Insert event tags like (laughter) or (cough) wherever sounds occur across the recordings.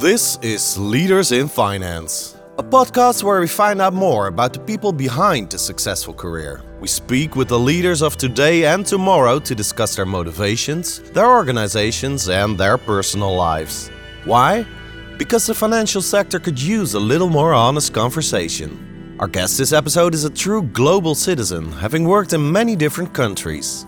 This is Leaders in Finance, a podcast where we find out more about the people behind a successful career. We speak with the leaders of today and tomorrow to discuss their motivations, their organizations, and their personal lives. Why? Because the financial sector could use a little more honest conversation. Our guest this episode is a true global citizen, having worked in many different countries.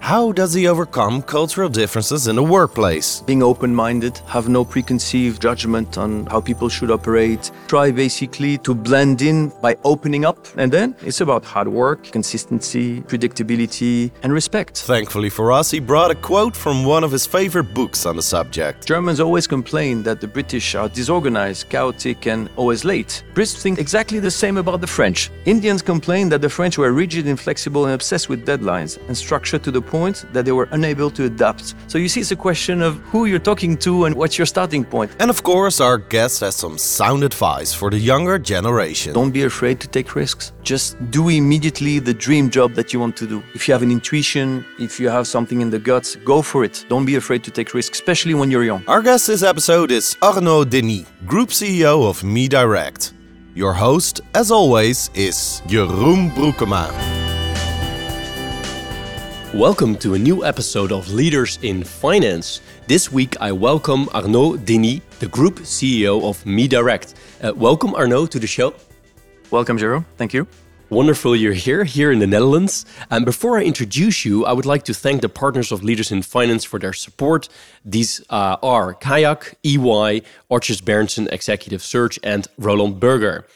How does he overcome cultural differences in the workplace? being open minded, have no preconceived judgment on how people should operate, try basically to blend in by opening up. And then it's about hard work, consistency, predictability, and respect. Thankfully for us, he brought a quote from one of his favorite books on the subject. Germans always complain that the British are disorganized, chaotic, and always late. Brits think exactly the same about the French. Indians complain that the French were rigid, inflexible, and obsessed with deadlines and structure to the point that they were unable to adapt. So you see, it's a question of who you're talking to and what's your starting point. And of course, our guest has some sound advice for the younger generation. Don't be afraid to take risks. Just do immediately the dream job that you want to do. If you have an intuition, if you have something in the guts, go for it. Don't be afraid to take risks, especially when you're young. Our guest this episode is Arnaud Denis, Group CEO of MeDirect. Your host, as always, is Jeroen Broekema. Welcome to a new episode of Leaders in Finance. This week I welcome Arnaud Denis, the Group CEO of MeDirect. Uh, welcome, Arnaud, to the show. Welcome, Jero. Thank you. Wonderful you're here, here in the Netherlands. And before I introduce you, I would like to thank the partners of Leaders in Finance for their support. These uh, are Kayak, EY, Odgers Berndtson Executive Search, and Roland Berger.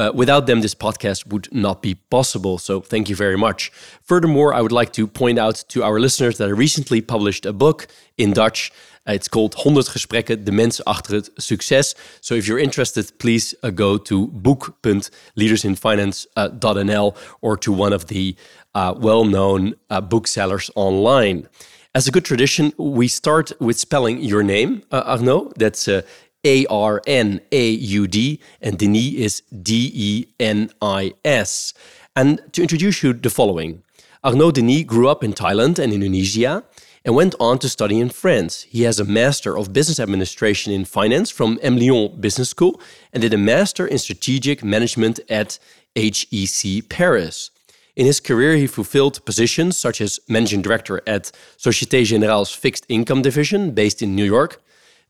Uh, without them, this podcast would not be possible. So thank you very much. Furthermore, I would like to point out to our listeners that I recently published a book in Dutch. Uh, it's called 100 Gesprekken, de mens achter het succes. So if you're interested, please uh, go to book.leadersinfinance.nl or to one of the uh, well-known uh, booksellers online. As a good tradition, we start with spelling your name, uh, Arnaud. That's uh, a R N A U D, and Denis is D E N I S. And to introduce you, the following Arnaud Denis grew up in Thailand and Indonesia and went on to study in France. He has a Master of Business Administration in Finance from Emlyon Business School and did a Master in Strategic Management at HEC Paris. In his career, he fulfilled positions such as Managing Director at Societe Generale's Fixed Income Division, based in New York,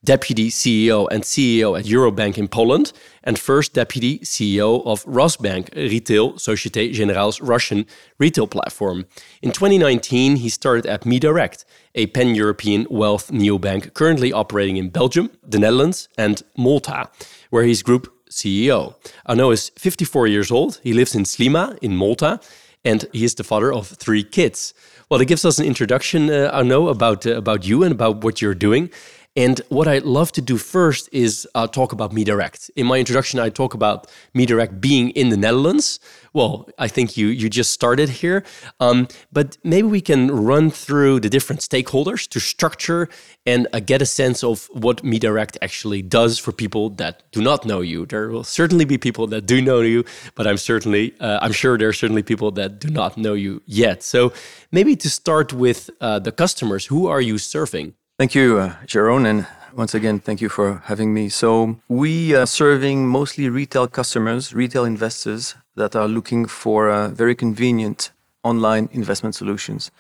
Deputy CEO and CEO at Eurobank in Poland, and first Deputy CEO of Rosbank Retail, Societe Generale's Russian retail platform. In 2019, he started at MeDirect, a pan European wealth neobank currently operating in Belgium, the Netherlands, and Malta, where he's group CEO. Arnaud is 54 years old. He lives in Sliema in Malta, and he is the father of three kids. Well, it gives us an introduction, uh, Arnaud, about, uh, about you and about what you're doing. And what I'd love to do first is uh, talk about MeDirect. In my introduction, I talk about MeDirect being in the Netherlands. Well, I think you you just started here, um, but maybe we can run through the different stakeholders to structure and uh, get a sense of what MeDirect actually does for people that do not know you. There will certainly be people that do know you, but I'm certainly uh, I'm sure there are certainly people that do not know you yet. So maybe to start with uh, the customers, who are you serving? Thank you, uh, Jeroen, and once again, thank you for having me. So we are serving mostly retail customers, retail investors that are looking for uh, very convenient online investment solutions.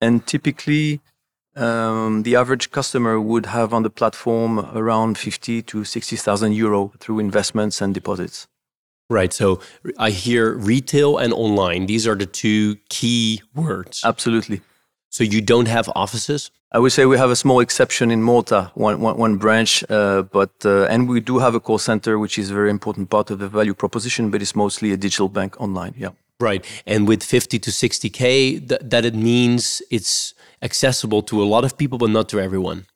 And typically, um, the average customer would have on the platform around 50 to 60,000 euro through investments and deposits. Right. So I hear retail and online. These are the two key words. Absolutely. So you don't have offices? I would say we have a small exception in Malta, one, one, one branch, uh, but uh, and we do have a call center, which is a very important part of the value proposition, but it's mostly a digital bank online. Yeah. Right. And with 50 to 60K, th- that it means it's accessible to a lot of people, but not to everyone.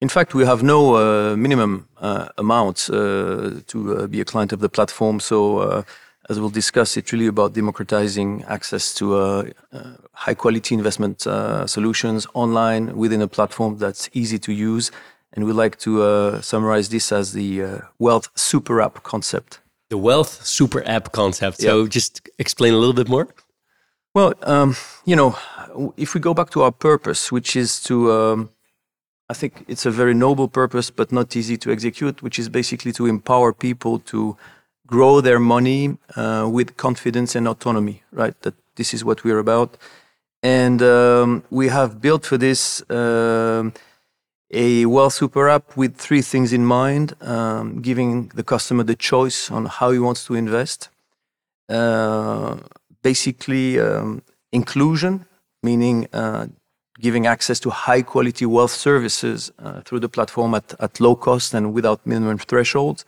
In fact, we have no uh, minimum uh, amount uh, to uh, be a client of the platform. So, uh, as we'll discuss, it's really about democratizing access to uh, uh, high quality investment uh, solutions online within a platform that's easy to use. And we like to uh, summarize this as the uh, wealth super app concept. The wealth super app concept. So just explain a little bit more. Well, um, you know, if we go back to our purpose, which is to um, I think it's a very noble purpose, but not easy to execute, which is basically to empower people to grow their money uh, with confidence and autonomy, right? That this is what we're about. And um, we have built for this uh, a Wealth Super app with three things in mind um, giving the customer the choice on how he wants to invest, uh, basically, um, inclusion, meaning uh, giving access to high quality wealth services uh, through the platform at, at low cost and without minimum thresholds.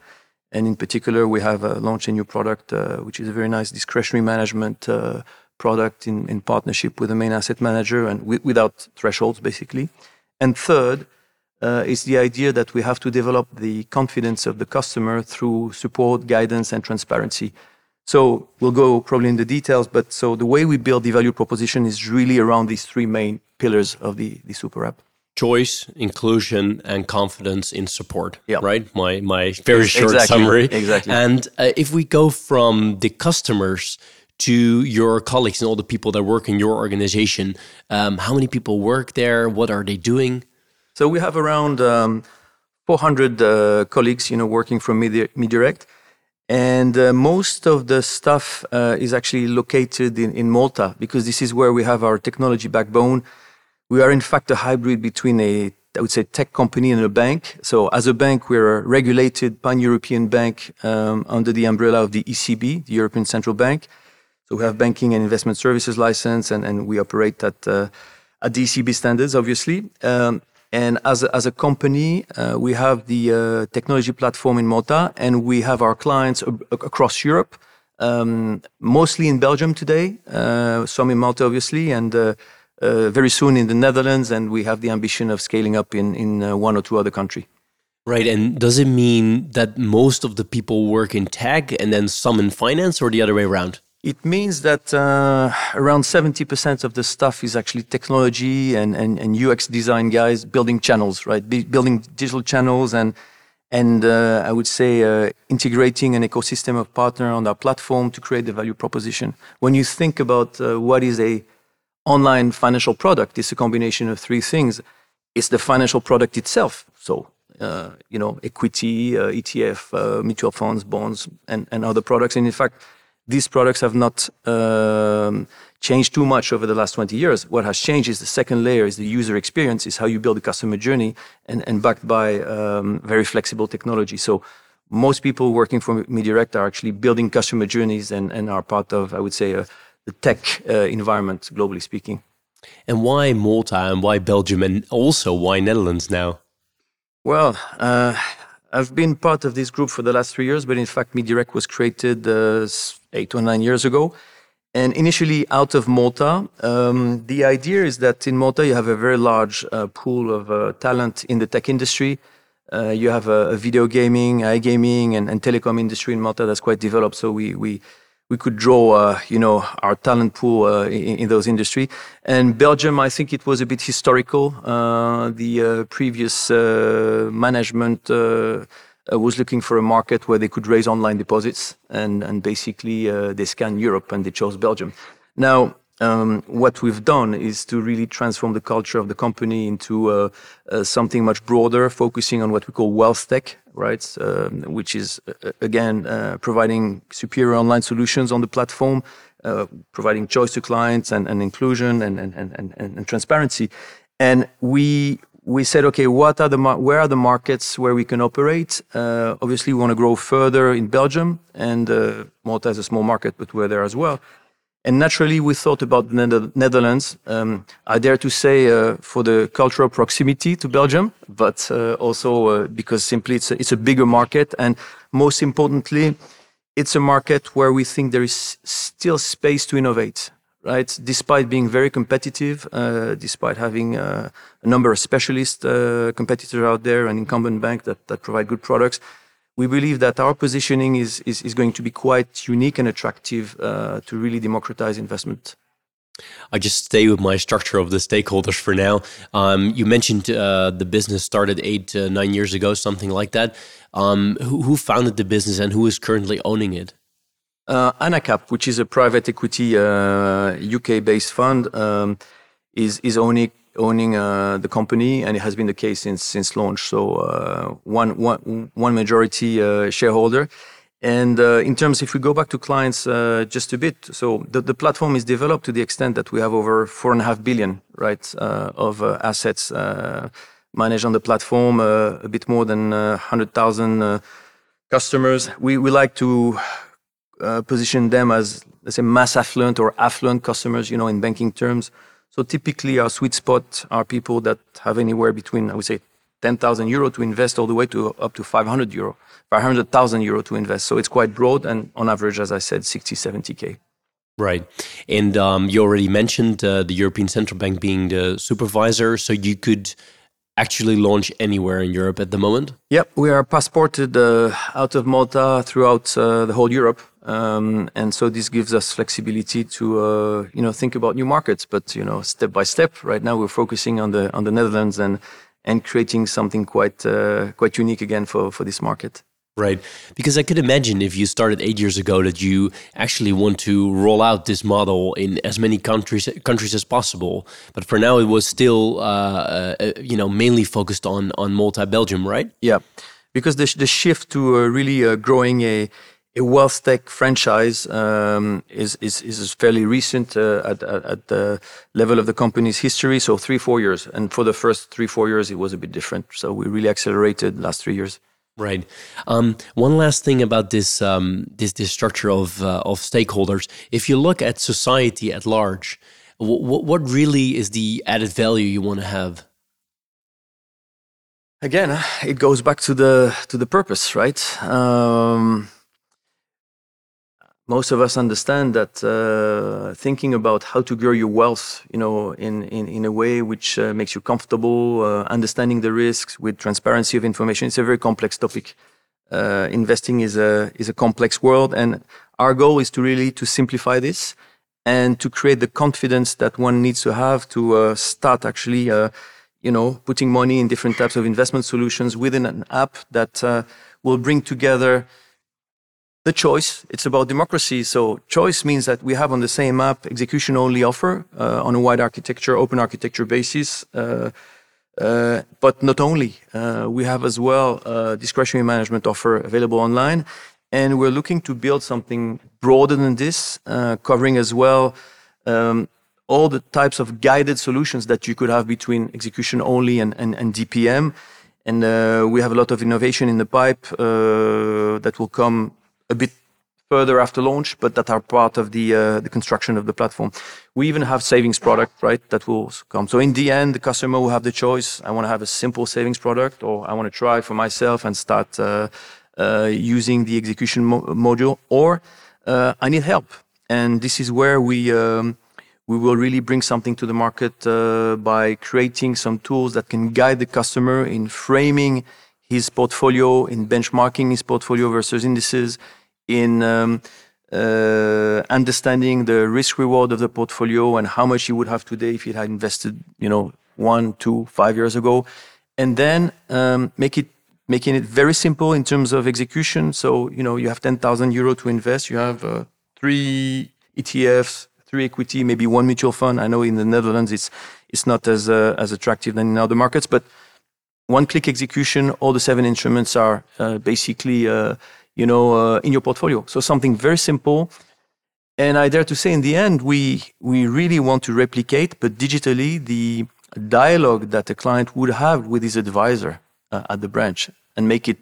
And in particular, we have uh, launched a new product, uh, which is a very nice discretionary management uh, product in, in partnership with the main asset manager and without thresholds, basically. And third, uh, is the idea that we have to develop the confidence of the customer through support, guidance, and transparency. So we'll go probably in the details, but so the way we build the value proposition is really around these three main pillars of the, the super app choice, inclusion, and confidence in support. Yeah. Right. My my very short exactly, summary. Exactly. And uh, if we go from the customers to your colleagues and all the people that work in your organization, um, how many people work there? What are they doing? So we have around um, 400 uh, colleagues, you know, working from MeDirect. And uh, most of the stuff uh, is actually located in, in Malta because this is where we have our technology backbone we are in fact a hybrid between a I would say tech company and a bank. So as a bank, we're a regulated pan-European bank um, under the umbrella of the ECB, the European Central Bank. So we have banking and investment services license, and, and we operate at uh, at the ECB standards, obviously. Um, and as a, as a company, uh, we have the uh, technology platform in Malta, and we have our clients ab- across Europe, um, mostly in Belgium today, uh, some in Malta, obviously, and uh, very soon in the Netherlands, and we have the ambition of scaling up in, in uh, one or two other countries. Right. And does it mean that most of the people work in tech and then some in finance or the other way around? It means that uh, around 70% of the stuff is actually technology and, and, and UX design guys building channels, right? Be, building digital channels and, and uh, I would say uh, integrating an ecosystem of partner on our platform to create the value proposition. When you think about uh, what is a online financial product is a combination of three things. It's the financial product itself. So, uh, you know, equity, uh, ETF, uh, mutual funds, bonds, and, and other products. And in fact, these products have not um, changed too much over the last 20 years. What has changed is the second layer is the user experience, is how you build a customer journey and, and backed by um, very flexible technology. So most people working for MeDirect are actually building customer journeys and, and are part of, I would say, a, the tech uh, environment, globally speaking. And why Malta and why Belgium and also why Netherlands now? Well, uh, I've been part of this group for the last three years, but in fact, MeDirect was created uh, eight or nine years ago. And initially out of Malta, um, the idea is that in Malta you have a very large uh, pool of uh, talent in the tech industry. Uh, you have a, a, video gaming, iGaming, and, and telecom industry in Malta that's quite developed. So we we we could draw, uh, you know, our talent pool uh, in, in, those industry. And Belgium, I think it was a bit historical. Uh, the uh, previous uh, management uh, was looking for a market where they could raise online deposits, and and basically they scanned Europe and they chose Belgium. Now. Um, what we've done is to really transform the culture of the company into something much broader, focusing on what we call wealth tech, right? Um, which is uh, again uh, providing superior online solutions on the platform, uh, providing choice to clients and, and inclusion and, and, and, and, transparency. And we we said, okay, what are the where are the markets where we can operate? Uh, obviously, we want to grow further in Belgium, and uh, Malta is a small market, but we're there as well. And naturally, we thought about the Netherlands. Um, I dare to say uh, for the cultural proximity to Belgium, but uh, also uh, because simply it's a, it's a bigger market. And most importantly, it's a market where we think there is still space to innovate, right? Despite being very competitive, uh, despite having uh, a number of specialist uh, competitors out there and incumbent banks that, that provide good products, we believe that our positioning is, is, is going to be quite unique and attractive uh, to really democratize investment. I just stay with my structure of the stakeholders for now. Um, you mentioned uh, the business started eight, uh, nine years ago, something like that. Um, who, who, founded the business and who is currently owning it? Uh, Anacap, which is a private equity UK uh, based fund, um, is, is owning owning uh, the company, and it has been the case since since launch. So uh, one, one, one majority uh, shareholder. And uh, in terms, if we go back to clients uh, just a bit, so the, the platform is developed to the extent that we have over four and a half billion, right, uh, of assets managed on the platform, a bit more than uh, 100,000 customers. We, we like to position them as, let's say, mass affluent or affluent customers, you know, in banking terms. So typically our sweet spot are people that have anywhere between, I would say, 10,000 euro to invest all the way to up to 500 euro, 500,000 euro to invest. So it's quite broad and on average, as I said, 60, 70K. Right. And um, you already mentioned uh, the European Central Bank being the supervisor. So you could actually launch anywhere in Europe at the moment? Yep, we are passported uh, out of Malta throughout uh, the whole Europe, um, and so this gives us flexibility to uh, you know think about new markets, but you know step by step. Right now, we're focusing on the on the Netherlands and and creating something quite uh, quite unique again for for this market. Right. Because I could imagine if you started eight years ago that you actually want to roll out this model in as many countries countries as possible. But for now, it was still, uh, uh, you know, mainly focused on on Malta, Belgium, right? Yeah, because the the shift to uh, really uh, growing a a wealth tech franchise um, is, is, is fairly recent uh, at, at, at, the level of the company's history. So three, four years. And for the first three, four years, it was a bit different. So we really accelerated the last three years. Right. Um, one last thing about this um, this this structure of uh, of stakeholders. If you look at society at large, what what really is the added value you want to have? Again, it goes back to the to the purpose, right? Um, most of us understand that uh, thinking about how to grow your wealth, you know, in, in, in a way which uh, makes you comfortable, uh, understanding the risks with transparency of information, it's a very complex topic. Uh, investing is a, is a complex world. And our goal is to really to simplify this and to create the confidence that one needs to have to uh, start actually, uh, you know, putting money in different types of investment solutions within an app that will bring together the choice. It's about democracy. So choice means that we have on the same app execution only offer uh, on a wide architecture, open architecture basis. Uh, uh, but not only, uh, we have as well discretionary management offer available online. And we're looking to build something broader than this, uh, covering as well um, all the types of guided solutions that you could have between execution only and, and, and DPM. And uh, we have a lot of innovation in the pipe that will come a bit further after launch, but that are part of the uh, the construction of the platform. We even have savings product, right, that will come. So in the end, the customer will have the choice. I want to have a simple savings product, or I want to try for myself and start uh, uh, using the execution mo module, or uh, I need help. And this is where we um, we will really bring something to the market uh, by creating some tools that can guide the customer in framing his portfolio, in benchmarking his portfolio versus indices, in um, uh, understanding the risk reward of the portfolio and how much he would have today if he had invested, you know, one, two, five years ago, and then um, make it making it very simple in terms of execution. So you know, you have ten thousand euro to invest. You have uh, three ETFs, three equity, maybe one mutual fund. I know in the Netherlands it's it's not as uh, as attractive than in other markets, but one click execution, all the seven instruments are uh, basically uh, you know, uh, in your portfolio. So something very simple. And I dare to say, in the end, we we really want to replicate, but digitally, the dialogue that a client would have with his advisor uh, at the branch, and make it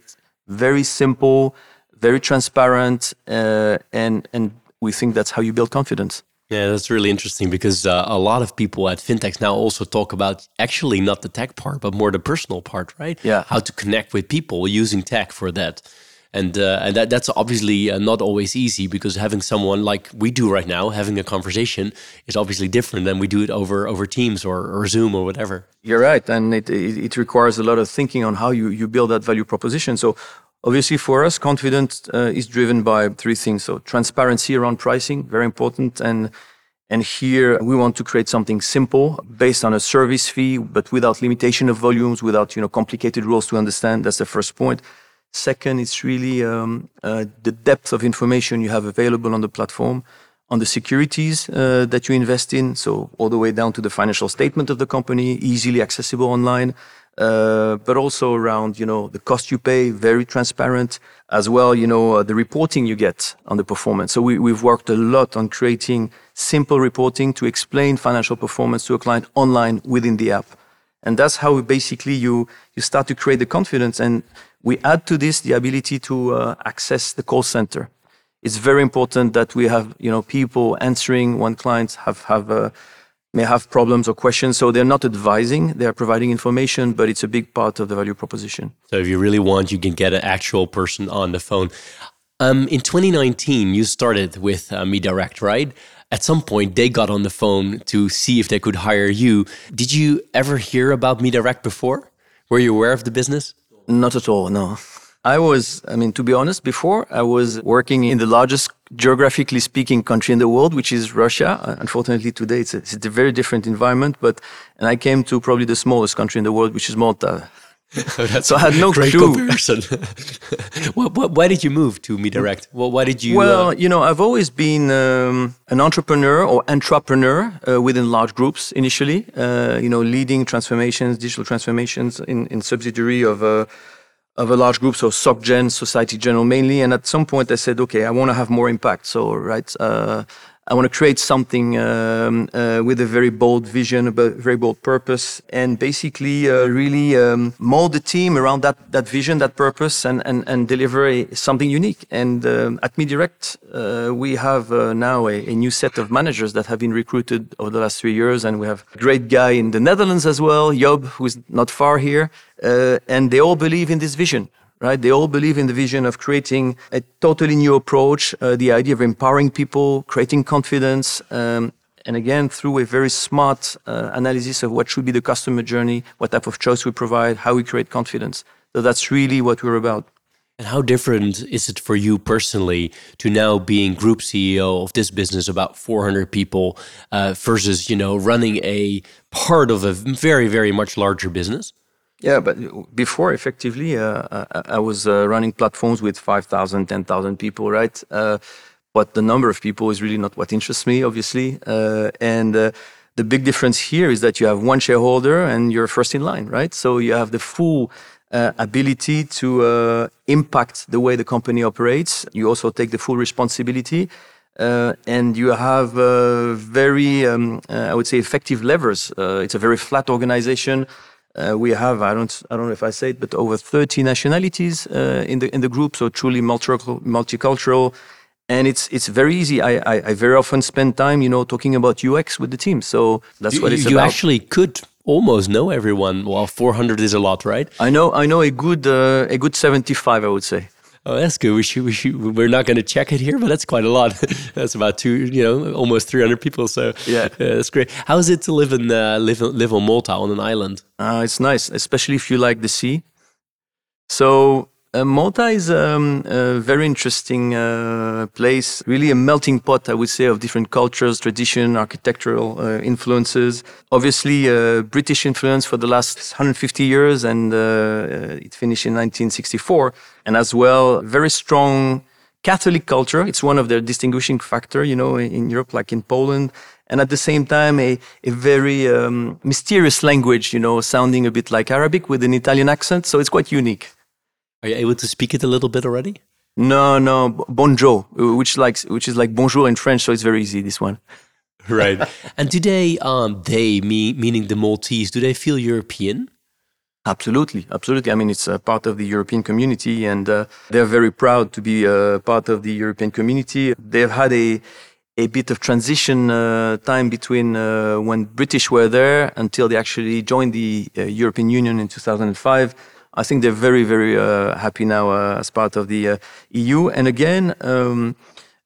very simple, very transparent, uh, and and we think that's how you build confidence. Yeah, that's really interesting because uh, a lot of people at fintechs now also talk about actually not the tech part, but more the personal part, right? Yeah. How to connect with people using tech for that and uh, and that that's obviously uh, not always easy because having someone like we do right now having a conversation is obviously different than we do it over over Teams or, or Zoom or whatever. You're right, and it, it, it requires a lot of thinking on how you you build that value proposition. So. Obviously, for us, confidence uh, is driven by three things. So, transparency around pricing, very important, and and here we want to create something simple based on a service fee, but without limitation of volumes, without you know complicated rules to understand. That's the first point. Second, it's really um, uh, the depth of information you have available on the platform. on the securities uh, that you invest in. So all the way down to the financial statement of the company, easily accessible online. Uh, but also around, you know, the cost you pay, very transparent as well, you know, uh, the reporting you get on the performance. So we, we've worked a lot on creating simple reporting to explain financial performance to a client online within the app. And that's how basically you, you start to create the confidence. And we add to this the ability to uh, access the call center it's very important that we have you know people answering when clients have have uh, may have problems or questions. So they're not advising; they are providing information, but it's a big part of the value proposition. So if you really want, you can get an actual person on the phone. Um, in 2019, you started with uh, MeDirect, right? At some point, they got on the phone to see if they could hire you. Did you ever hear about MeDirect before? Were you aware of the business? Not at all, no. I was, I mean, to be honest, before I was working in the largest geographically speaking country in the world, which is Russia. Uh, unfortunately, today it's a, it's a very different environment. But and I came to probably the smallest country in the world, which is Malta. (laughs) Oh, so I had no clue. comparison. (laughs) (laughs) why did you move to MeDirect? Well, why did you? Well, uh... you know, I've always been um, an entrepreneur or entrepreneur uh, within large groups initially. Uh, you know, leading transformations, digital transformations in, in subsidiary of uh, of a large group, so SocGen, Societe Generale mainly. And at some point, I said, okay, I want to have more impact. So, right, uh, I want to create something um, uh, with a very bold vision, a very bold purpose, and basically uh, really um, mold the team around that that vision, that purpose, and and, and deliver a, something unique. And um, at MeDirect, uh, we have uh, now a, a, new set of managers that have been recruited over the last three years, and we have a great guy in the Netherlands as well, Job, who's not far here, uh, and they all believe in this vision right? They all believe in the vision of creating a totally new approach, uh, the idea of empowering people, creating confidence, um, and again, through a very smart uh, analysis of what should be the customer journey, what type of choice we provide, how we create confidence. So that's really what we're about. And how different is it for you personally to now being group CEO of this business, about 400 people, uh, versus you know running a part of a very, very much larger business? Yeah, but before, effectively, uh, I, I, was uh, running platforms with 5,000, 10,000 people, right? Uh, but the number of people is really not what interests me, obviously. Uh, and uh, the big difference here is that you have one shareholder and you're first in line, right? So you have the full uh, ability to impact the way the company operates. You also take the full responsibility. and you have very, um, I would say, effective levers. it's a very flat organization. Uh, we have I don't I don't know if I say it, but over 30 nationalities uh, in the in the group, so truly multicultural, multicultural. and it's it's very easy. I, I, I very often spend time, you know, talking about UX with the team. So that's you, what it's you about. You actually could almost know everyone. Well, 400 is a lot, right? I know I know a good uh, a good 75, I would say. Oh, that's good. We should, we should, we're not going to check it here, but that's quite a lot. (laughs) that's about two, you know, almost 300 people. So yeah, yeah that's great. How is it to live in uh, live live on Malta on an island? Uh, it's nice, especially if you like the sea. So uh, Malta is um, a very interesting uh, place, really a melting pot, I would say, of different cultures, tradition, architectural uh, influences. Obviously, uh, British influence for the last 150 years, and uh, uh, it finished in 1964. And as well, very strong Catholic culture. It's one of their distinguishing factor, you know, in Europe, like in Poland. And at the same time, a, a very um, mysterious language, you know, sounding a bit like Arabic with an Italian accent. So it's quite unique. Are you able to speak it a little bit already? No, no, bonjour, which like which is like bonjour in French, so it's very easy. This one, (laughs) right? (laughs) and do they, um, they me meaning the Maltese, do they feel European? Absolutely, absolutely. I mean, it's a part of the European community, and uh, they're very proud to be a part of the European community. They've had a a bit of transition uh, time between uh, when British were there until they actually joined the uh, European Union in 2005 I think they're very, very uh, happy now uh, as part of the uh, EU. And again, um,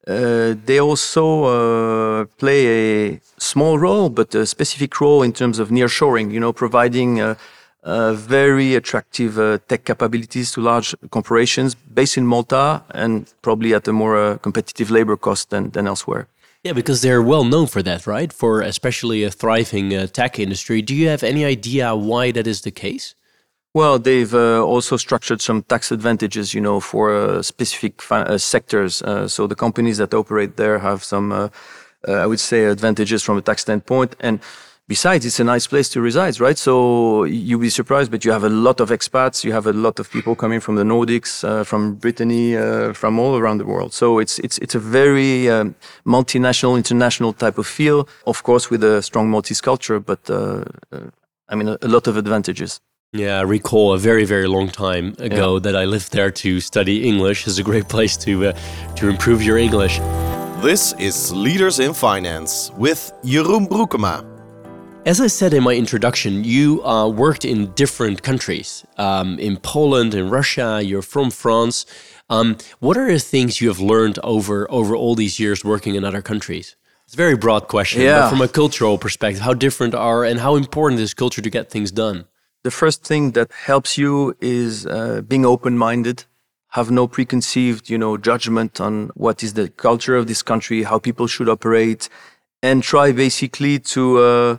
they also play a small role, but a specific role in terms of nearshoring. You know, providing. Uh, very attractive uh, tech capabilities to large corporations based in Malta and probably at a more uh, competitive labor cost than, than elsewhere. Yeah, because they're well known for that, right? For especially a thriving tech industry. Do you have any idea why that is the case? Well, they've uh, also structured some tax advantages, you know, for uh, specific uh, sectors. Uh, so the companies that operate there have some, uh, uh, I would say, advantages from a tax standpoint. And besides, it's a nice place to reside, right? So you'll be surprised, but you have a lot of expats. You have a lot of people coming from the Nordics, from Brittany, from all around the world. So it's it's it's a very um, multinational, international type of feel. Of course, with a strong Maltese culture, but I mean, a, a lot of advantages. Yeah, I recall a very, very long time ago yeah. that I lived there to study English. It's a great place to uh, to improve your English. This is Leaders in Finance with Jeroen Broekema. As I said in my introduction, you uh, worked in different countries. Um, in Poland, in Russia, you're from France. Um, what are the things you have learned over over all these years working in other countries? It's a very broad question, yeah. but from a cultural perspective, how different are and how important is culture to get things done? The first thing that helps you is uh, being open-minded. Have no preconceived you know judgment on what is the culture of this country how people should operate and try basically to uh,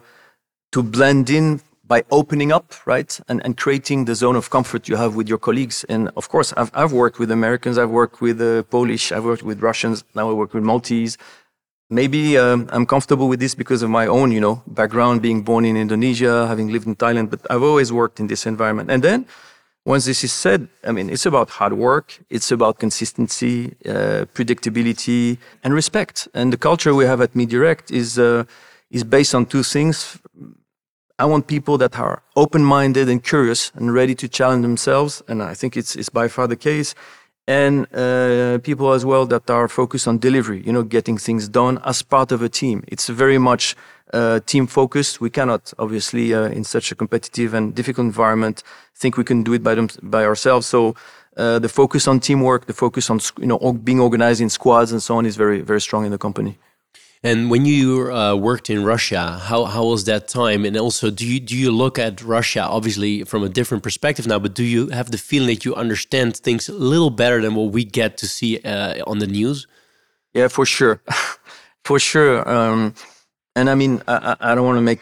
to blend in by opening up right and, and creating the zone of comfort you have with your colleagues. And of course i've, I've worked with americans i've worked with uh, polish i've worked with russians now i work with maltese maybe um, I'm comfortable with this because of my own, you know, background, being born in Indonesia, having lived in Thailand, but I've always worked in this environment. And then once this is said, I mean, it's about hard work, it's about consistency, uh, predictability, and respect. And the culture we have at MeDirect is uh, is based on two things. I want people that are open-minded and curious and ready to challenge themselves, and I think it's it's by far the case and uh, people as well that are focused on delivery, you know, getting things done as part of a team. It's very much uh, team focused. We cannot, obviously, uh, in such a competitive and difficult environment, think we can do it by them by ourselves. So. Uh, the focus on teamwork, the focus on you know being organized in squads and so on is very very strong in the company. And when you uh, worked in Russia, how, how was that time? And also, do you do you look at Russia obviously from a different perspective now? But do you have the feeling that you understand things a little better than what we get to see uh, on the news? Yeah, for sure, (laughs) for sure. Um, and I mean, I, I don't want to make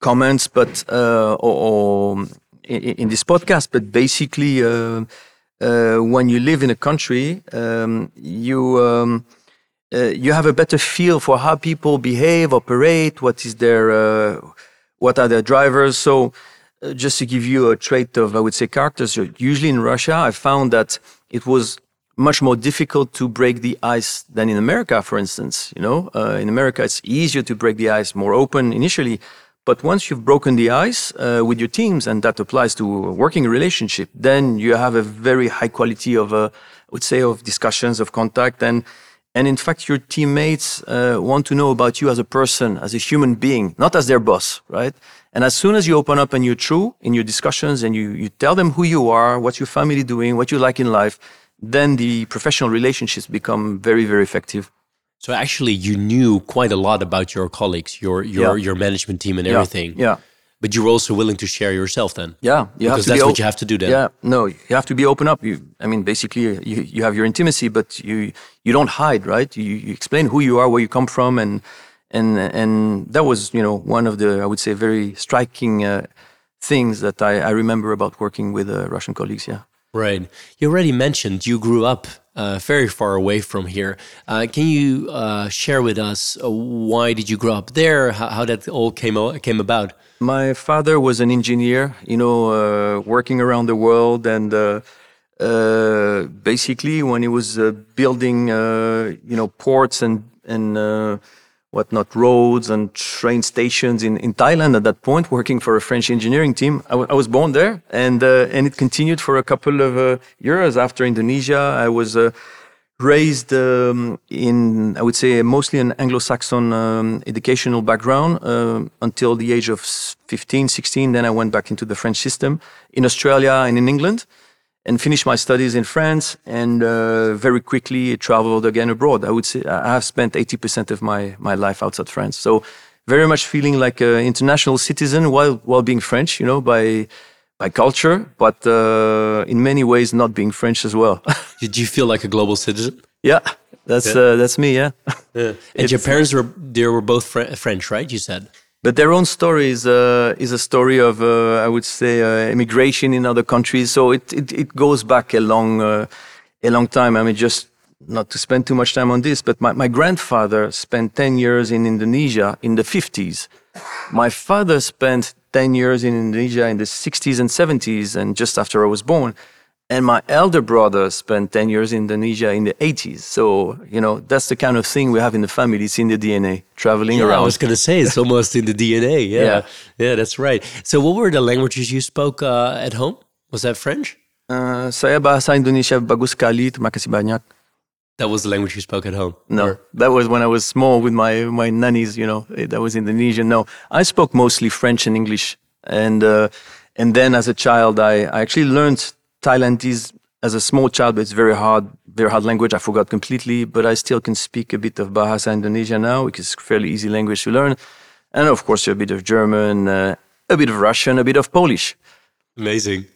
comments, but uh, or, or in, in, this podcast, but basically, uh, uh, when you live in a country, um, you um, uh, you have a better feel for how people behave, operate, what is their, uh, what are their drivers. So, uh, just to give you a trait of, I would say, characters, usually in Russia, I found that it was much more difficult to break the ice than in America, for instance. You know, uh, in America, it's easier to break the ice, more open initially. But once you've broken the ice uh, with your teams, and that applies to a working relationship, then you have a very high quality of, uh, I would say, of discussions, of contact, and and in fact, your teammates uh, want to know about you as a person, as a human being, not as their boss, right? And as soon as you open up and you're true in your discussions and you, you tell them who you are, what your family doing, what you like in life, then the professional relationships become very, very effective. So actually, you knew quite a lot about your colleagues, your your yeah. your management team, and everything. Yeah. yeah but you're also willing to share yourself then. Yeah you because that's what you have to do then. Yeah no you have to be open up. You i mean basically you, you have your intimacy but you you don't hide right? You, you explain who you are where you come from and and and that was you know one of the i would say very striking uh, things that I, I remember about working with uh, russian colleagues yeah right you already mentioned you grew up uh, very far away from here. Uh, can you uh, share with us uh, why did you grow up there? How, how that all came came about? My father was an engineer, you know, uh, working around the world, and uh, basically when he was building, you know, ports and and whatnot, roads and train stations in, in Thailand at that point, working for a French engineering team. I, was born there, and and it continued for a couple of years after Indonesia. I was raised um, in, I would say, mostly an Anglo-Saxon um, educational background uh, until the age of 15, 16. Then I went back into the French system in Australia and in England and finished my studies in France and uh, very quickly traveled again abroad. I would say I have spent 80% of my, my life outside France. So very much feeling like an international citizen while, while being French, you know, by by culture, but uh, in many ways not being French as well. (laughs) Did you feel like a global citizen? Yeah, that's yeah. Uh, that's me. Yeah. yeah. (laughs) And your parents were they were both French, right? You said. But their own story is, uh, is a story of, uh, I would say, uh, immigration in other countries. So it, it, it goes back a long, uh, a long time. I mean, just not to spend too much time on this, but my, my grandfather spent 10 years in Indonesia in the 50s. My father spent 10 years in Indonesia in the 60s and 70s, and just after I was born. And my elder brother spent 10 years in Indonesia in the 80s. So, you know, that's the kind of thing we have in the family. It's in the DNA, traveling yeah, around. I was going to say, it's almost in the DNA. (laughs) Yeah. yeah. yeah. that's right. So, what were the languages you spoke uh, at home? Was that French? Uh, saya bahasa Indonesia bagus sekali, terima kasih banyak. That was the language you spoke at home? No, or? that was when I was small with my, my nannies, you know, eh, that was Indonesian. No, I spoke mostly French and English. And, uh, and then as a child, I, I actually learned Thailandese as a small child, but it's very hard, very hard language. I forgot completely, but I still can speak a bit of Bahasa Indonesia now, which is fairly easy language to learn. And of course, a bit of German, uh, a bit of Russian, a bit of Polish. Amazing.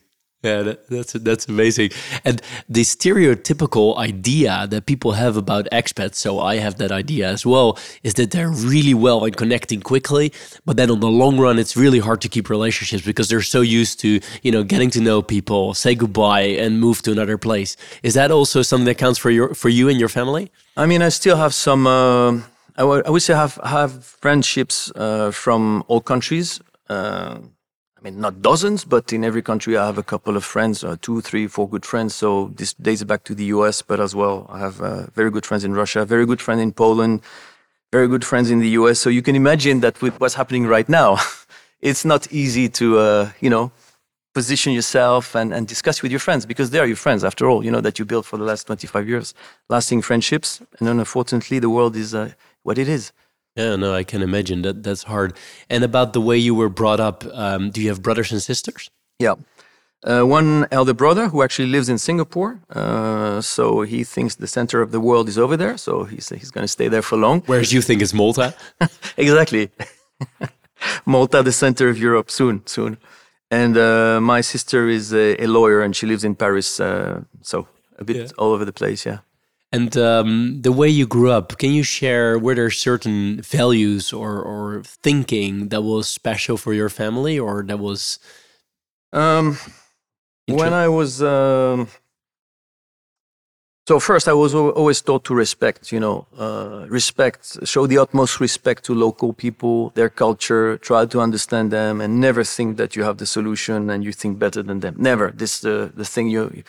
Yeah, that, that's that's amazing. And the stereotypical idea that people have about expats, so I have that idea as well, is that they're really well in connecting quickly, but then on the long run, it's really hard to keep relationships because they're so used to you know getting to know people, say goodbye, and move to another place. Is that also something that counts for your for you and your family? I mean, I still have some. Uh, I, would say have have friendships uh, from all countries. Uh, I mean, not dozens, but in every country I have a couple of friends, uh, two, three, four good friends. So this dates back to the US, but as well, I have uh, very good friends in Russia, very good friend in Poland, very good friends in the US. So you can imagine that with what's happening right now, (laughs) it's not easy to, uh, you know, position yourself and, and discuss with your friends because they are your friends after all, you know, that you built for the last 25 years, lasting friendships. And then unfortunately, the world is uh, what it is. Yeah, no, I can imagine that that's hard. And about the way you were brought up, um, do you have brothers and sisters? Yeah. Uh, one elder brother who actually lives in Singapore. Uh, so he thinks the center of the world is over there. So he's, he's going to stay there for long. Whereas you think is Malta? (laughs) exactly. (laughs) Malta, the center of Europe, soon, soon. And uh, my sister is a, a, lawyer and she lives in Paris. Uh, so a bit yeah. all over the place, yeah. And um, the way you grew up, can you share were there certain values or, or thinking that was special for your family or that was? Um, when I was. Um, so first, I was always taught to respect. You know, uh, respect, show the utmost respect to local people, their culture, try to understand them, and never think that you have the solution and you think better than them. Never. This the the thing you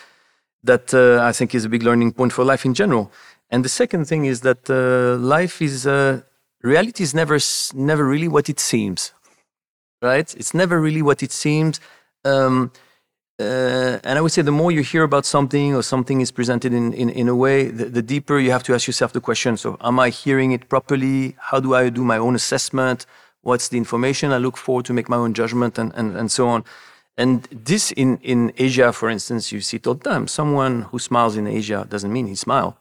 that uh, I think is a big learning point for life in general. And the second thing is that uh, life is uh, reality is never never really what it seems, right? It's never really what it seems. Um, uh, and I would say the more you hear about something or something is presented in, in, in a way, the, the, deeper you have to ask yourself the question. So, am I hearing it properly? How do I do my own assessment? What's the information I look for to make my own judgment and, and, and so on? And this in, in Asia, for instance, you see all the time. Someone who smiles in Asia doesn't mean he smile.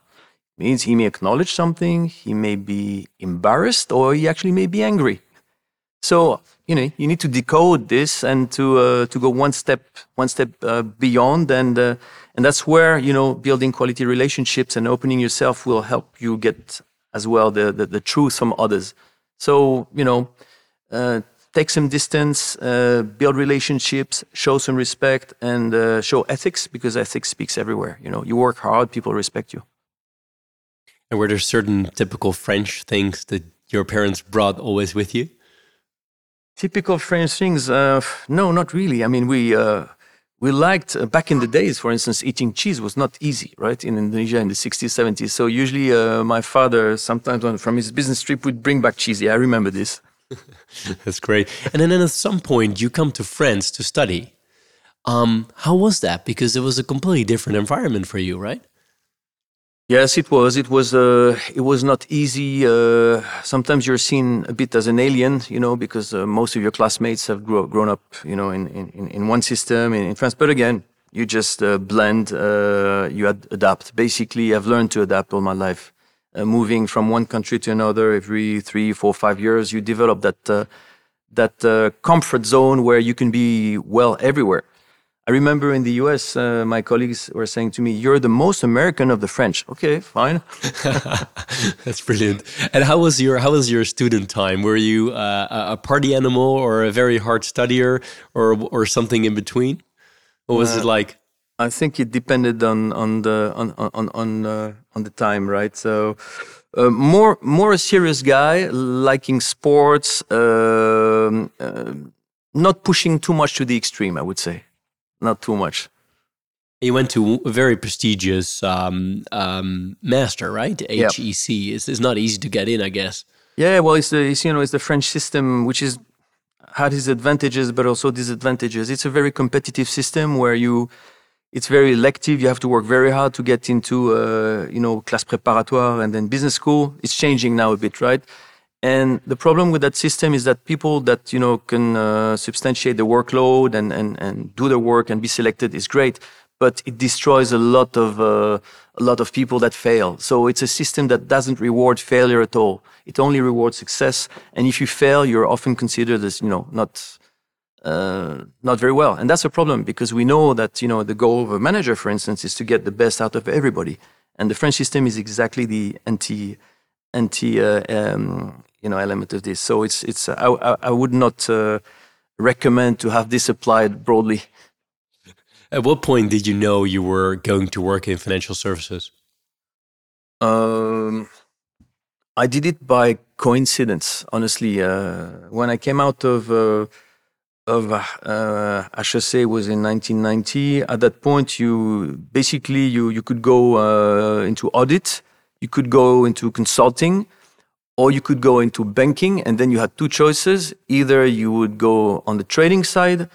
It means he may acknowledge something, he may be embarrassed, or he actually may be angry. So you know you need to decode this and to uh, to go one step one step uh, beyond, and uh, and that's where you know building quality relationships and opening yourself will help you get as well the the, the truth from others. So you know uh, take some distance, uh, build relationships, show some respect, and uh, show ethics because ethics speaks everywhere. You know, you work hard, people respect you. And were there certain typical French things that your parents brought always with you? Typical French things? Uh, no, not really. I mean, we uh, we liked uh, back in the days, for instance, eating cheese was not easy, right? In Indonesia in the 60s, 70s. So usually, uh, my father sometimes on, from his business trip would bring back cheese. Yeah, I remember this. (laughs) That's great. And then at some point, you come to France to study. Um, how was that? Because it was a completely different environment for you, right? Yes, it was. It was. Uh, it was not easy. Uh, sometimes you're seen a bit as an alien, you know, because uh, most of your classmates have grow, grown up, you know, in, in, in one system in, in France. But again, you just uh, blend. Uh, you ad- adapt. Basically, I've learned to adapt all my life uh, moving from one country to another every three, four, five years, you develop that uh, that uh, comfort zone where you can be well everywhere. I remember in the US, uh, my colleagues were saying to me, You're the most American of the French. Okay, fine. (laughs) (laughs) That's brilliant. And how was your how was your student time? Were you uh, a party animal or a very hard studier or or something in between? What was it like? I think it depended on on the on on on uh, on the time, right? So uh, more more a serious guy, liking sports, uh, not pushing too much to the extreme. I would say not too much. He went to a very prestigious um, um, master, right? HEC yep. is not easy to get in, I guess. Yeah, well, it's the it's, you know it's the French system, which is had its advantages but also disadvantages. It's a very competitive system where you it's very elective. You have to work very hard to get into uh, you know classe préparatoire and then business school. It's changing now a bit, right? And the problem with that system is that people that you know can uh, substantiate the workload and, and, and do the work and be selected is great, but it destroys a lot of uh, a lot of people that fail. So it's a system that doesn't reward failure at all. It only rewards success. And if you fail, you're often considered as you know not uh, not very well. And that's a problem because we know that you know the goal of a manager, for instance, is to get the best out of everybody. And the French system is exactly the anti anti uh, um, you know element of this. So it's it's I, I would not uh, recommend to have this applied broadly. (laughs) At what point did you know you were going to work in financial services? Um, I did it by coincidence, honestly. Uh, when I came out of uh, of uh, HEC was in 1990. At that point, you basically you you could go uh, into audit, you could go into consulting, or you could go into banking and then you had two choices. Either you would go on the trading side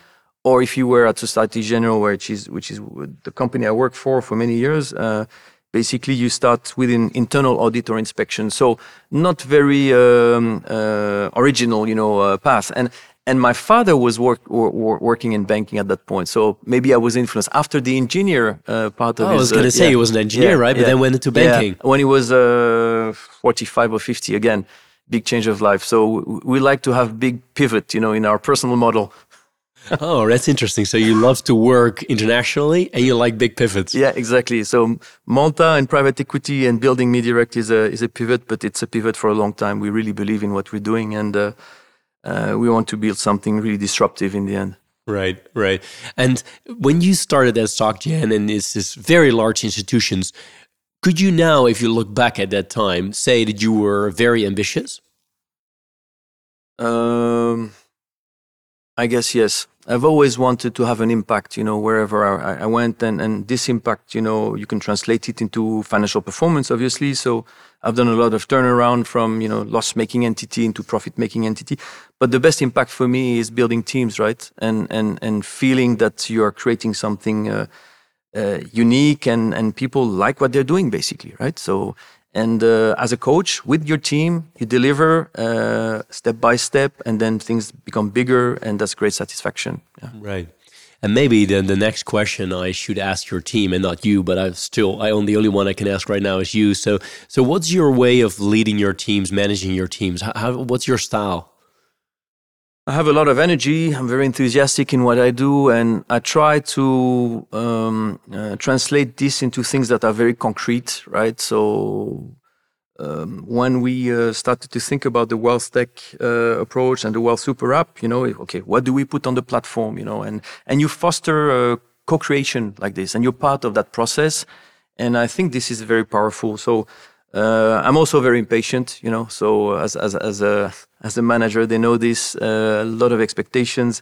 or if you were at Societe Generale, which is which is the company i worked for for many years uh, basically you start with an internal audit or inspection. So not very um, uh, original you know uh, path. And and my father was work, wor- working in banking at that point, so maybe I was influenced. After the engineer uh, part of oh, his, I was going to uh, say yeah, he was an engineer, yeah, right? But yeah, then went into banking. When he was uh, 45 or 50, again, big change of life. So we like to have big pivot, you know, in our personal model. (laughs) oh, that's interesting. So you love to work internationally and you like big pivots. Yeah, exactly. So Malta and private equity and building MeDirect is a is a pivot, but it's a pivot for a long time. We really believe in what we're doing and. Uh, we want to build something really disruptive in the end. Right, right. And when you started at SocGen and it's this very large institutions, could you now, if you look back at that time, say that you were very ambitious? Um, I guess yes. I've always wanted to have an impact, you know, wherever I, I, went, and and this impact, you know, you can translate it into financial performance, obviously. So I've done a lot of turnaround from you know loss-making entity into profit-making entity, but the best impact for me is building teams, right, and and and feeling that you are creating something uh, uh, unique and and people like what they're doing, basically, right. So and uh, as a coach with your team, you deliver uh, step by step, and then things become bigger, and that's great satisfaction. Yeah. Right. And maybe then the next question I should ask your team and not you, but I still I only the only one I can ask right now is you. So so what's your way of leading your teams, managing your teams? How what's your style? I have a lot of energy. I'm very enthusiastic in what I do, and I try to um, uh, translate this into things that are very concrete, right? So um, when we uh, started to think about the wealth tech uh, approach and the wealth super app, you know, okay, what do we put on the platform, you know, and and you foster uh, co-creation like this, and you're part of that process, and I think this is very powerful. So uh, I'm also very impatient, you know. So as as as a as a manager, they know this uh, a lot of expectations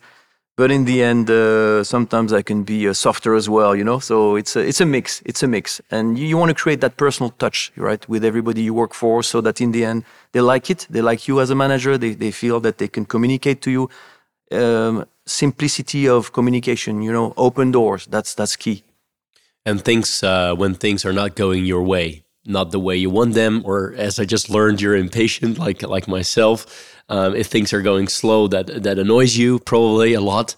but in the end, uh, sometimes I can be uh, softer as well, you know. So it's a, it's a mix. It's a mix, and you, you want to create that personal touch, right, with everybody you work for, so that in the end they like it. They like you as a manager. They they feel that they can communicate to you. Um, simplicity of communication, you know, open doors. That's that's key. And things uh, when things are not going your way, not the way you want them, or as I just learned, you're impatient, (laughs) like like myself um, if things are going slow, that that annoys you probably a lot.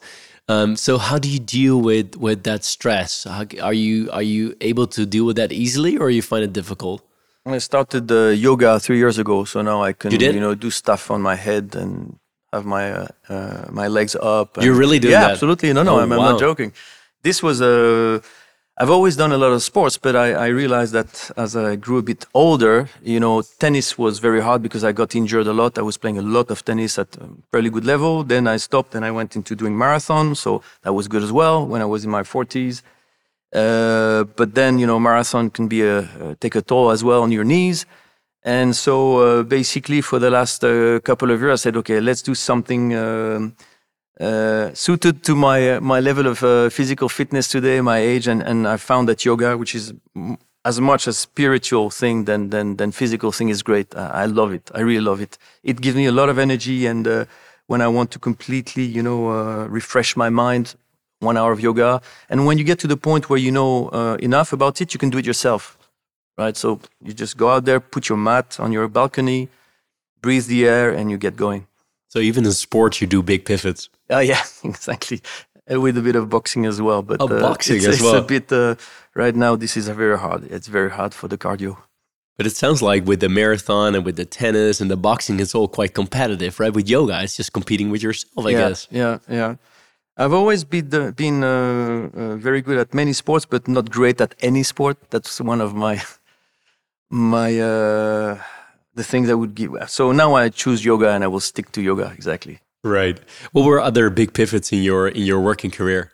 Um, so how do you deal with with that stress? How, are you are you able to deal with that easily, or you find it difficult? I started uh, yoga three years ago, so now I can you, you, know do stuff on my head and have my uh, uh, my legs up. you really do yeah, that? absolutely. No, no, oh, I'm, wow. I'm, not joking. this was a I've always done a lot of sports, but I, I, realized that as I grew a bit older, you know, tennis was very hard because I got injured a lot. I was playing a lot of tennis at a fairly good level. Then I stopped and I went into doing marathon. So that was good as well when I was in my 40s. Uh, but then, you know, marathon can be a, take a toll as well on your knees. And so uh, basically for the last uh, couple of years, I said, okay, let's do something um, uh, suited to my uh, my level of uh, physical fitness today, my age, and, and I found that yoga, which is as much a spiritual thing than than than physical thing, is great. I, I love it. I really love it. It gives me a lot of energy, and uh, when I want to completely, you know, refresh my mind, one hour of yoga, and when you get to the point where you know uh, enough about it, you can do it yourself, right? So you just go out there, put your mat on your balcony, breathe the air, and you get going. So even in sports, you do big pivots. Oh yeah, (laughs) exactly. With a bit of boxing as well, but oh, uh, boxing it's, as it's well. a bit uh, right now. This is a very hard. It's very hard for the cardio. But it sounds like with the marathon and with the tennis and the boxing, it's all quite competitive, right? With yoga, it's just competing with yourself, I yeah, guess. Yeah, yeah. I've always been uh, been uh, uh, very good at many sports, but not great at any sport. That's one of my my uh, the things I would give. So now I choose yoga, and I will stick to yoga exactly. Right. What were other big pivots in your in your working career?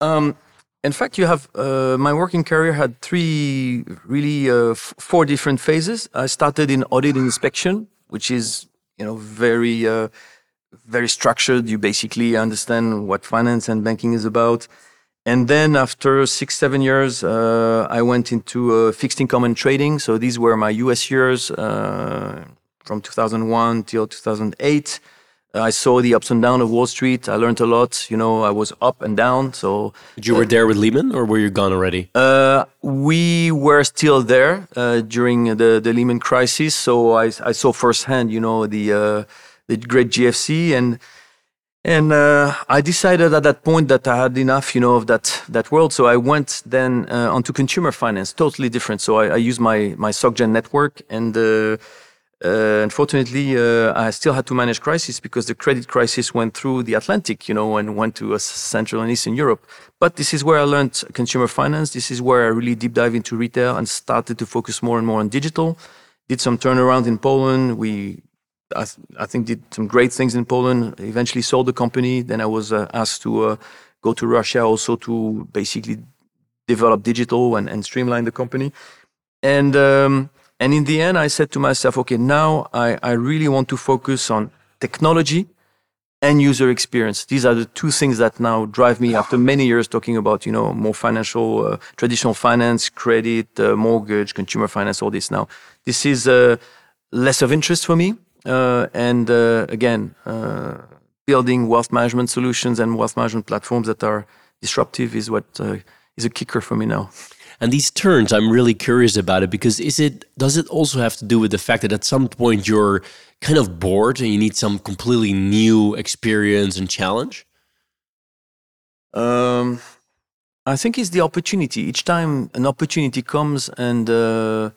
Um, in fact, you have uh, my working career had three, really uh, four different phases. I started in audit and inspection, which is you know very uh, very structured. You basically understand what finance and banking is about. And then after six, seven years, uh, I went into uh, fixed income and trading. So these were my US years uh, from 2001 till 2008. I saw the ups and downs of Wall Street. I learned a lot. You know, I was up and down. So you were there with Lehman, or were you gone already? Uh, we were still there uh, during the, the Lehman crisis. So I, I saw firsthand, you know, the uh, the great GFC, and and uh, I decided at that point that I had enough, you know, of that that world. So I went then uh, onto consumer finance, totally different. So I, I used my my SocGen network and uh, unfortunately, uh, I still had to manage crisis because the credit crisis went through the Atlantic, you know, and went to uh, Central and Eastern Europe. But this is where I learned consumer finance. This is where I really deep dive into retail and started to focus more and more on digital. Did some turnaround in Poland. We, I, th- I think, did some great things in Poland. Eventually sold the company. Then I was uh, asked to uh, go to Russia also to basically develop digital and, and streamline the company. And um, and in the end, I said to myself, okay, now I, I really want to focus on technology and user experience. These are the two things that now drive me after many years talking about, you know, more financial, uh, traditional finance, credit, uh, mortgage, consumer finance, all this now. This is uh, less of interest for me. Uh, and uh, again, uh, building wealth management solutions and wealth management platforms that are disruptive is what is a kicker for me now. And these turns, I'm really curious about it because is it does it also have to do with the fact that at some point you're kind of bored and you need some completely new experience and challenge? Um, I think it's the opportunity. Each time an opportunity comes and uh,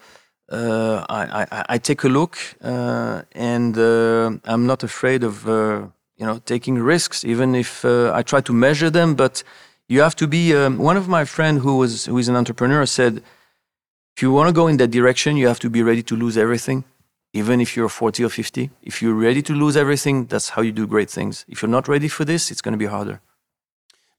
uh, I, I, I, take a look uh, and uh, I'm not afraid of uh, you know taking risks, even if uh, I try to measure them, but you have to be um, one of my friend who was who is an entrepreneur said if you want to go in that direction you have to be ready to lose everything even if you're 40 or 50 if you're ready to lose everything that's how you do great things. If you're not ready for this it's going to be harder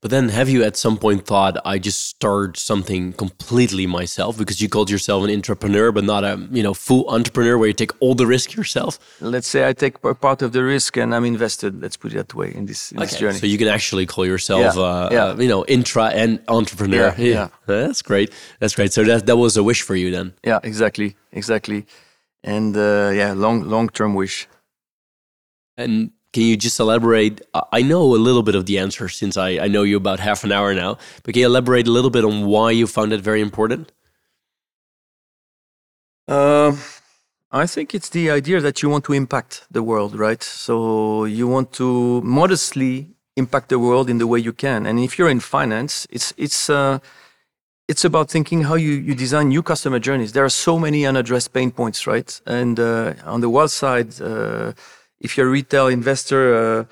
but then, have you at some point thought, I just start something completely myself because you called yourself an entrepreneur, but not a you know full entrepreneur where you take all the risk yourself? Let's say I take part of the risk and I'm invested. Let's put it that way in this, in okay. this journey. So you can actually call yourself, yeah. Uh, yeah. Uh, you know, intra and entrepreneur. Yeah, yeah. (laughs) that's great. That's great. So that that was a wish for you then. Yeah, exactly, exactly, and uh, yeah, long long term wish. And can you just elaborate? I know a little bit of the answer since I, I know you about half an hour now, but can you elaborate a little bit on why you found it very important? Uh, I think it's the idea that you want to impact the world, right? So you want to modestly impact the world in the way you can. And if you're in finance, it's it's uh, it's about thinking how you, you design new customer journeys. There are so many unaddressed pain points, right? And uh, on the wealth side, uh, if you're a retail investor, uh,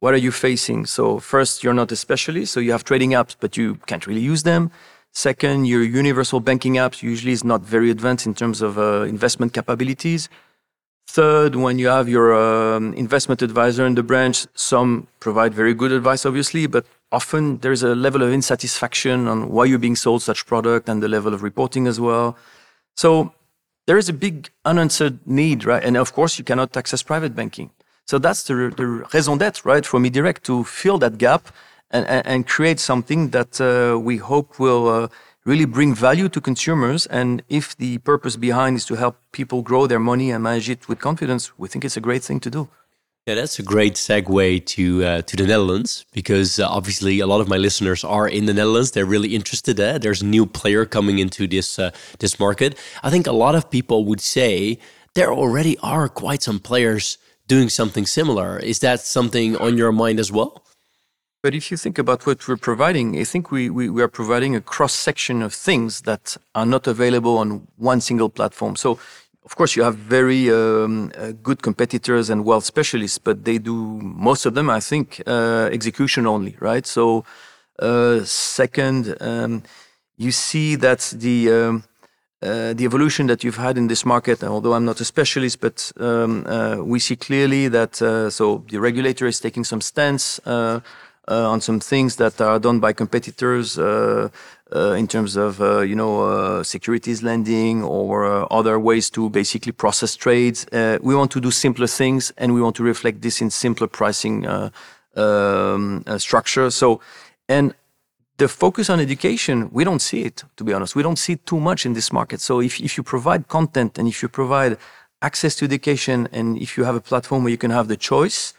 what are you facing? So first, you're not a specialist, so you have trading apps, but you can't really use them. Second, your universal banking apps usually is not very advanced in terms of uh, investment capabilities. Third, when you have your um, investment advisor in the branch, some provide very good advice, obviously, but often there's a level of insatisfaction on why you're being sold such product and the level of reporting as well. So there is a big unanswered need, right? And of course, you cannot access private banking. So that's the, the raison d'etre, right, for MeDirect to fill that gap and, and, and create something that uh, we hope will uh, really bring value to consumers. And if the purpose behind is to help people grow their money and manage it with confidence, we think it's a great thing to do. Yeah, that's a great segue to uh, to the Netherlands because uh, obviously a lot of my listeners are in the Netherlands. They're really interested. Uh, there's a new player coming into this uh, this market. I think a lot of people would say there already are quite some players doing something similar. Is that something on your mind as well? But if you think about what we're providing, I think we, we, we, are providing a cross section of things that are not available on one single platform. So, of course, you have very um, uh, good competitors and wealth specialists, but they do most of them, I think, uh, execution only, right? So, uh, second, um, you see that the um, uh, the evolution that you've had in this market, although I'm not a specialist, but um, uh, we see clearly that uh, so the regulator is taking some stance on some things that are done by competitors uh, uh, in terms of you know securities lending or other ways to basically process trades. we want to do simpler things, and we want to reflect this in simpler pricing um, structure. So, and the focus on education, we don't see it, to be honest. We don't see it too much in this market. So if, if you provide content and if you provide access to education and if you have a platform where you can have the choice,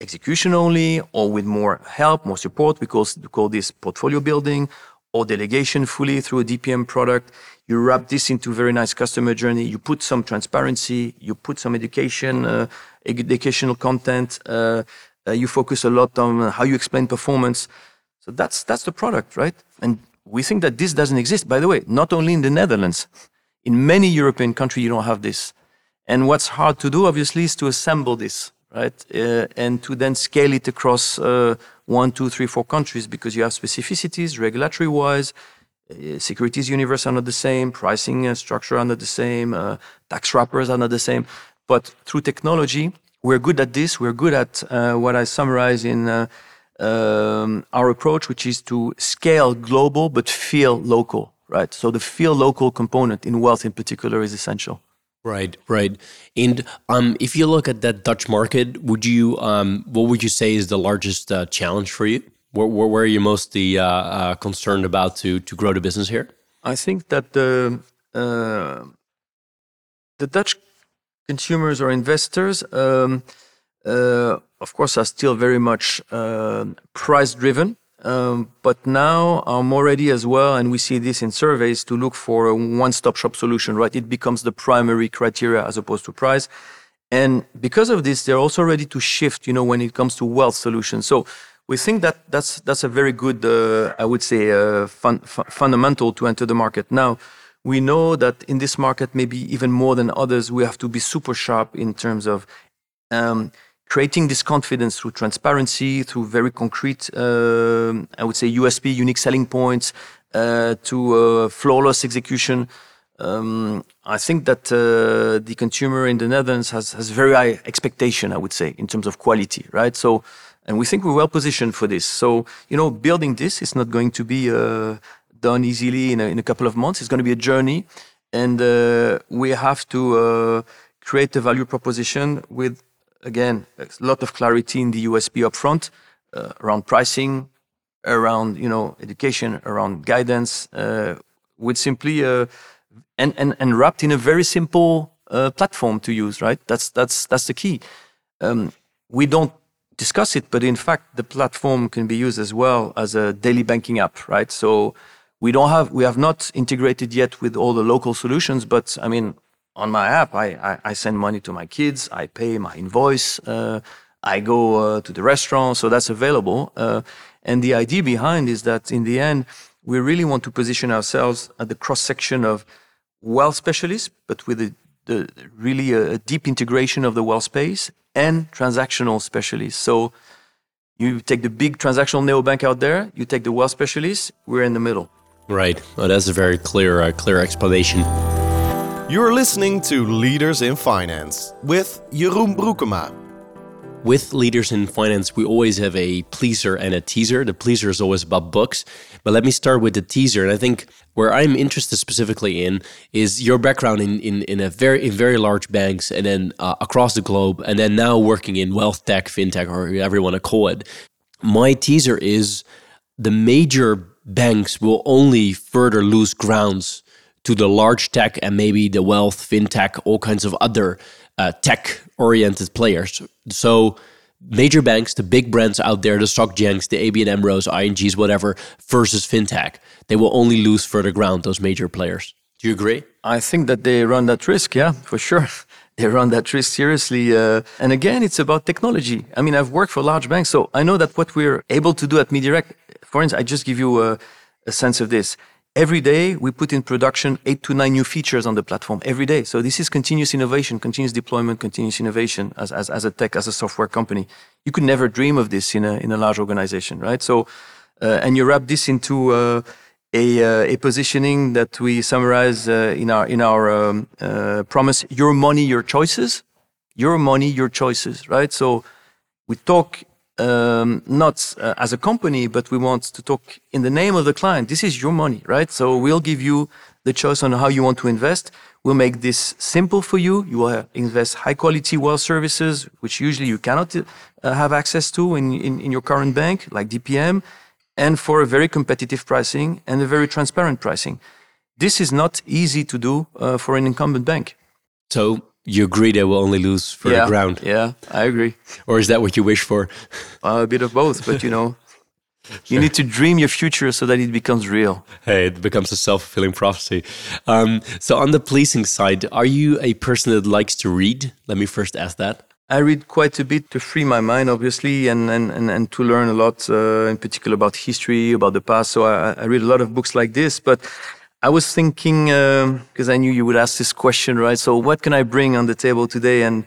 execution only or with more help, more support. We call, we call this portfolio building or delegation fully through a DPM product. You wrap this into very nice customer journey. You put some transparency, you put some education, uh, educational content. Uh, uh, you focus a lot on how you explain performance. So that's, that's the product, right? And we think that this doesn't exist. By the way, not only in the Netherlands, in many European countries, you don't have this. And what's hard to do, obviously, is to assemble this right? Uh, and to then scale it across uh, one, two, three, four countries because you have specificities regulatory wise. Uh, securities universe are not the same, pricing structure are not the same, uh, tax wrappers are not the same. But through technology, we're good at this. We're good at uh, what I summarize in um, our approach, which is to scale global but feel local, right? So the feel local component in wealth in particular is essential. Right, right. And um, if you look at that Dutch market, would you um, what would you say is the largest uh, challenge for you? Where, where, where, are you mostly uh, uh, concerned about to to grow the business here? I think that the uh, the Dutch consumers or investors, um, uh, of course, are still very much uh, price driven. Um, but now I'm already as well, and we see this in surveys, to look for a one-stop shop solution, right? It becomes the primary criteria as opposed to price. And because of this, they're also ready to shift, you know, when it comes to wealth solutions. So we think that that's, that's a very good, uh, I would say, uh, fun, fundamental to enter the market. Now, we know that in this market, maybe even more than others, we have to be super sharp in terms of um, creating this confidence through transparency, through very concrete, uh, I would say, USP, unique selling points, uh, to uh, flawless execution. Um, I think that uh, the consumer in the Netherlands has, has very high expectation, I would say, in terms of quality, right? So, and we think we're well positioned for this. So, you know, building this is not going to be uh, done easily in a, in a couple of months. It's going to be a journey, and uh, we have to create a value proposition with again, a lot of clarity in the USP upfront uh, around pricing, around you know education, around guidance, uh, with simply uh, and, and and wrapped in a very simple uh, platform to use. Right, that's that's that's the key. Um, we don't discuss it, but in fact, the platform can be used as well as a daily banking app. Right, so we don't have we have not integrated yet with all the local solutions, but I mean on my app, I, I, I, send money to my kids, I pay my invoice, uh, I go uh, to the restaurant, so that's available. Uh, and the idea behind is that in the end, we really want to position ourselves at the cross section of wealth specialists, but with a, the really a, deep integration of the wealth space and transactional specialists. So you take the big transactional neobank out there, you take the wealth specialists, we're in the middle. Right. Well, that's a very clear, uh, clear explanation. You're listening to Leaders in Finance with Jeroen Broekema. With Leaders in Finance, we always have a pleaser and a teaser. The pleaser is always about books, but let me start with the teaser. And I think where I'm interested specifically in is your background in, in, in a very in very large banks and then uh, across the globe, and then now working in wealth tech, fintech, or whatever you want to call it. My teaser is the major banks will only further lose grounds to the large tech and maybe the wealth, fintech, all kinds of other uh, tech oriented players. So, major banks, the big brands out there, the SocGens, the ABN AMROs, INGs, whatever, versus fintech, they will only lose further ground, those major players. Do you agree? I think that they run that risk, yeah, for sure. (laughs) they run that risk seriously. Uh, and again, it's about technology. I mean, I've worked for large banks, so I know that what we're able to do at MeDirect, for instance, I just give you a, a sense of this. Every day we put in production eight to nine new features on the platform every day. So this is continuous innovation, continuous deployment, continuous innovation as, as, as a tech, as a software company. You could never dream of this in a, in a large organization, right? So, uh, and you wrap this into uh, a, uh, a positioning that we summarize uh, in our, in our um, uh, promise, your money, your choices, your money, your choices, right? So we talk um, not uh, as a company, but we want to talk in the name of the client. This is your money, right? So we'll give you the choice on how you want to invest. We'll make this simple for you. You will invest high quality wealth services, which usually you cannot uh, have access to in, in, in your current bank, like DPM, and for a very competitive pricing and a very transparent pricing. This is not easy to do uh, for an incumbent bank. So you agree they will only lose for yeah, the ground. Yeah, I agree. Or is that what you wish for? (laughs) Uh, a bit of both, but you know, you need to dream your future so that it becomes real. Hey, it becomes a self fulfilling prophecy. Um, so, on the policing side, are you a person that likes to read? Let me first ask that. I read quite a bit to free my mind, obviously, and, and, and, and to learn a lot, uh, in particular about history, about the past. So I, I read a lot of books like this. But I was thinking, because um, I knew you would ask this question, right? So, what can I bring on the table today? And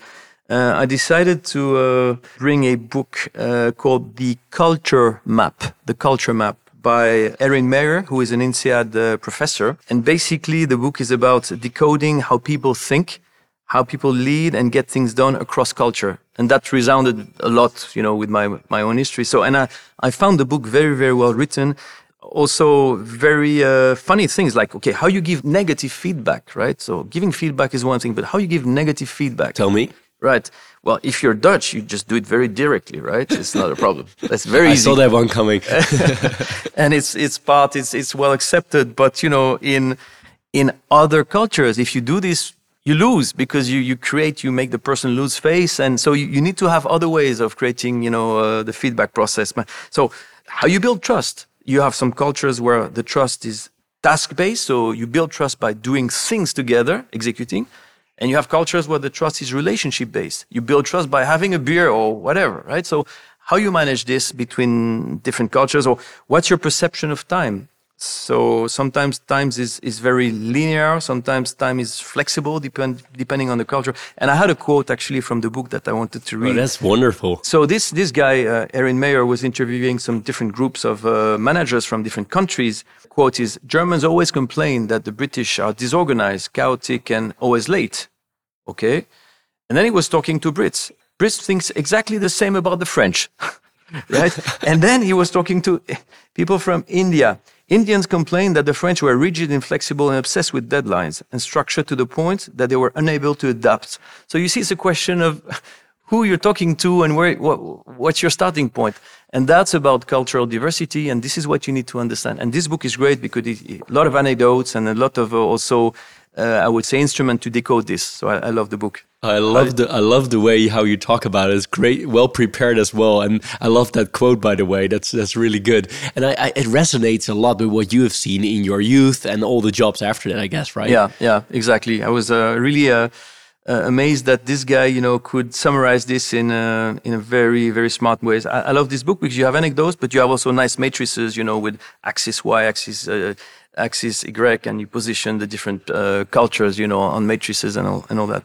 uh, I decided to uh, bring a book uh, called The Culture Map, The Culture Map by Erin Meyer, who is an INSEAD uh, professor. And basically, the book is about decoding how people think, how people lead and get things done across culture. And that resounded a lot, you know, with my, my own history. So, and I, I found the book very, very well written also very uh, funny things like okay how you give negative feedback right? So giving feedback is one thing but how you give negative feedback? Tell me. Right. Well if you're dutch you just do it very directly right? It's not a problem. That's very (laughs) I easy. i saw that one coming. (laughs) (laughs) And it's it's part it's it's well accepted but you know in in other cultures if you do this you lose because you, you create you make the person lose face. And so you, you need to have other ways of creating you know uh, the feedback process. So how you build trust you have some cultures where the trust is task based, so you build trust by doing things together, executing. And you have cultures where the trust is relationship based. You build trust by having a beer or whatever, right? So, how you manage this between different cultures, or what's your perception of time? So sometimes times is, is very linear, sometimes time is flexible depend, depending on the culture. And I had a quote actually from the book that I wanted to read. Oh, that's wonderful. So this, this guy, uh, Erin Meyer, was interviewing some different groups of uh, managers from different countries. Quote is, Germans always complain that the British are disorganized, chaotic, and always late. Okay. And then he was talking to Brits. Brits thinks exactly the same about the French. (laughs) right? (laughs) and then he was talking to people from India. Indians complained that the French were rigid, and inflexible, and obsessed with deadlines and structure to the point that they were unable to adapt. So you see, it's a question of (laughs) who you're talking to and where, what, what's your starting point. And that's about cultural diversity. And this is what you need to understand. And this book is great because it, a lot of anecdotes and a lot of uh, also I would say instrument to decode this. So I, I love the book. I love the I love the way how you talk about it. It's great, well prepared as well, and I love that quote by the way. That's that's really good, and I, I, it resonates a lot with what you have seen in your youth and all the jobs after that. I guess, right? Yeah, yeah, exactly. I was uh, really uh, uh, amazed that this guy, you know, could summarize this in a, in a very very smart ways. I, I, love this book because you have anecdotes, but you have also nice matrices, you know, with axis Y, axis uh, axis Y, and you position the different uh, cultures, you know, on matrices and all, and all that.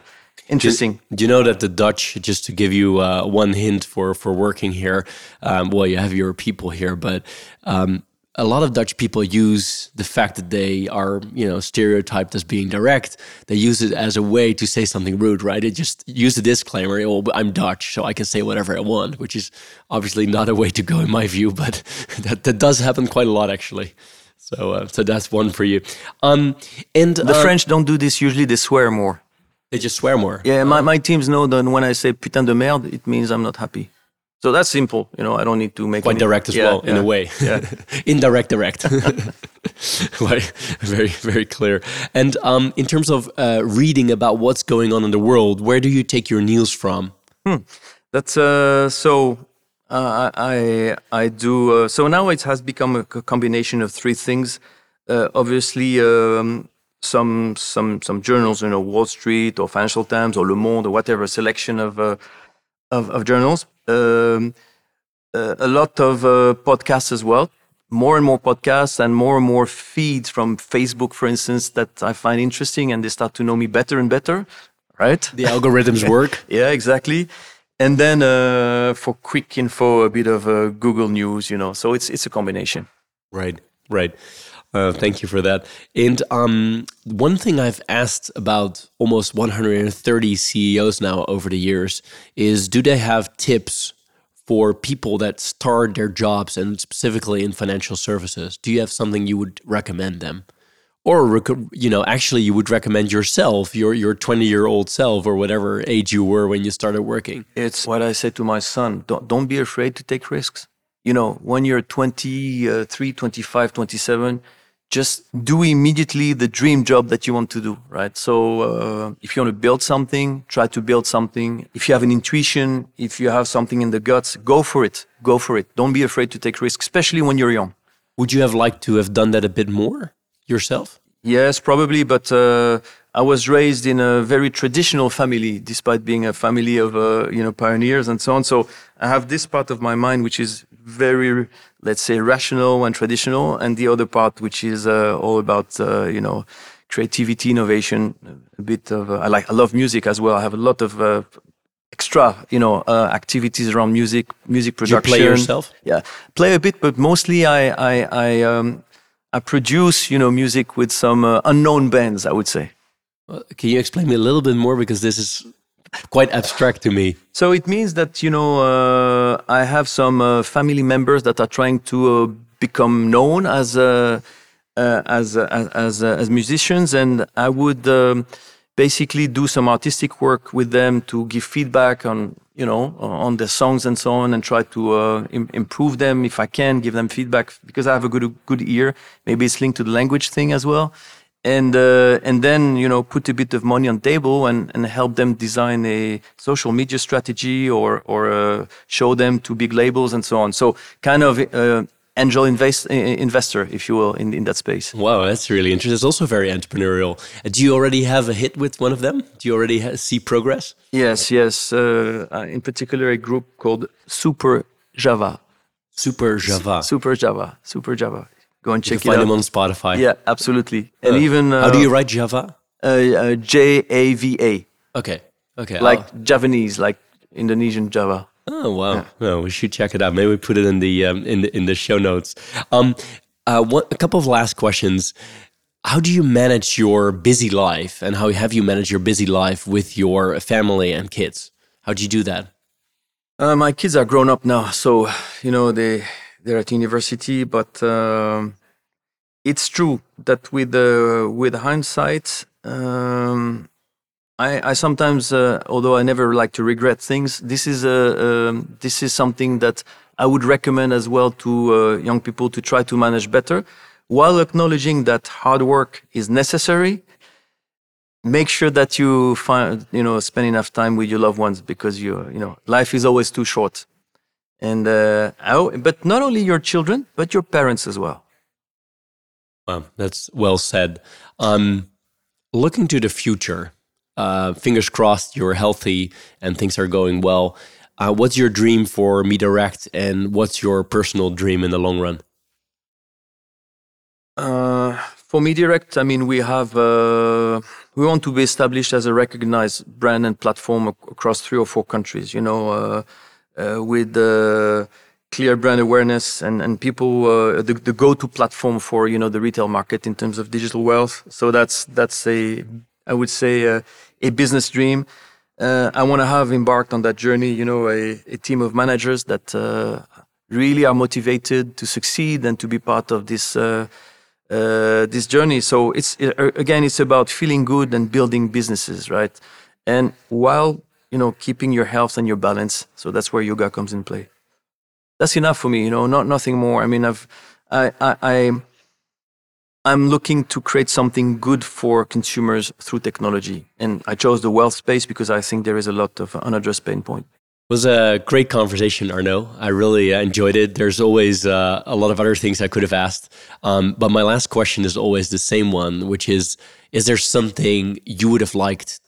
interesting. Do, do, you know that the Dutch, just to give you uh, one hint for for working here, um, well, you have your people here, but um, a lot of Dutch people use the fact that they are, you know, stereotyped as being direct. They use it as a way to say something rude, right? They just use the disclaimer, "Oh, I'm Dutch, so I can say whatever I want," which is obviously not a way to go in my view, but (laughs) that that does happen quite a lot actually. So, uh, so that's one for you. Um, and the uh, French don't do this. Usually, they swear more. They just swear more. Yeah, my, my teams know that when I say putain de merde, it means I'm not happy. So that's simple. You know, I don't need to make quite any, direct as yeah, well, yeah, in a way. Yeah. (laughs) Indirect, direct. (laughs) very, very clear. And um, in terms of uh, reading about what's going on in the world, where do you take your news from? Hmm. That's uh, so. Uh, I I do. Uh, so now it has become a combination of three things. Uh, obviously, um, some some some journals, you know, Wall Street or Financial Times or Le Monde or whatever selection of uh, of, of, journals. Um, uh, a lot of uh, podcasts as well. More and more podcasts and more and more feeds from Facebook, for instance, that I find interesting, and they start to know me better and better. Right? The algorithms work. (laughs) yeah, exactly. And then uh, for quick info, a bit of uh, Google News. You know, so it's it's a combination. Right. Right. Uh, thank you for that. And um, one thing I've asked about almost 130 CEOs now over the years is do they have tips for people that start their jobs and specifically in financial services? Do you have something you would recommend them? Or you know, actually, you would recommend yourself, your your twenty year old self, or whatever age you were when you started working. It's what I say to my son: don't don't be afraid to take risks. You know, when you're 23, 25, 27, just do immediately the dream job that you want to do, right? So uh, if you want to build something, try to build something. If you have an intuition, if you have something in the guts, go for it. Go for it. Don't be afraid to take risks, especially when you're young. Would you have liked to have done that a bit more yourself? Yes, probably, but uh, I was raised in a very traditional family, despite being a family of uh, you know pioneers and so on. So I have this part of my mind which is very let's say rational and traditional and the other part which is uh, all about uh, you know creativity innovation a bit of uh, i like i love music as well i have a lot of uh, extra you know uh, activities around music music production you play yourself yeah play a bit but mostly i i i um i produce you know music with some uh, unknown bands i would say. Can you explain me a little bit more? Because this is quite abstract to me. So it means that you know uh, I have some uh, family members that are trying to uh, become known as uh, uh, as uh, as as musicians, and I would um, basically do some artistic work with them to give feedback on you know on the songs and so on, and try to Im improve them if I can, give them feedback because I have a good good ear. Maybe it's linked to the language thing as well and uh, and then you know put a bit of money on table and, and help them design a social media strategy or or uh, show them to big labels and so on. So kind of uh, angel invest, investor, if you will, in, in that space. Wow, that's really interesting. It's also very entrepreneurial. Uh, do you already have a hit with one of them? Do you already see progress? Yes, yes. Uh, uh, in particular, a group called Super Java. Super Java. Super Java. Super Java. Go and check you it find them on Spotify. Yeah, absolutely. And uh, even uh, how do you write Java? Uh, uh J A V A. Okay. Okay. Like I'll... Javanese, like Indonesian Java. Oh wow! Yeah. No, we should check it out. Maybe we put it in the um, in the in the show notes. Um, uh, one, a couple of last questions. How do you manage your busy life, and how have you managed your busy life with your family and kids? How do you do that? Uh, my kids are grown up now, so you know they they're at university, but um, it's true that with uh, with hindsight, um, I, I, sometimes, uh, although I never like to regret things, this is a um, this is something that I would recommend as well to uh, young people to try to manage better, while acknowledging that hard work is necessary. Make sure that you find you know spend enough time with your loved ones because you you know life is always too short. And uh, but not only your children but your parents as well. Wow that's well said. Um, looking to the future uh, fingers crossed you're healthy and things are going well uh, what's your dream for MeDirect and what's your personal dream in the long run uh, for MeDirect, I mean, we have uh, we want to be established as a recognized brand and platform ac- across three or four countries. You know, uh, with clear brand awareness and and people the, the go-to platform for you know the retail market in terms of digital wealth. So that's that's a I would say a business dream. Uh, I want to have embarked on that journey. You know, a, a team of managers that really are motivated to succeed and to be part of this uh, this journey. So it's uh, again, it's about feeling good and building businesses, right? And while you know keeping your health and your balance. So that's where yoga comes in play. That's enough for me, you know, not nothing more. I mean, I've I I, I I'm looking to create something good for consumers through technology, and I chose the wealth space because I think there is a lot of unaddressed pain point It was a great conversation, Arnaud. I really uh, enjoyed it. There's always uh, a lot of other things I could have asked. Um, but my last question is always the same one, which is Is there something you would have liked,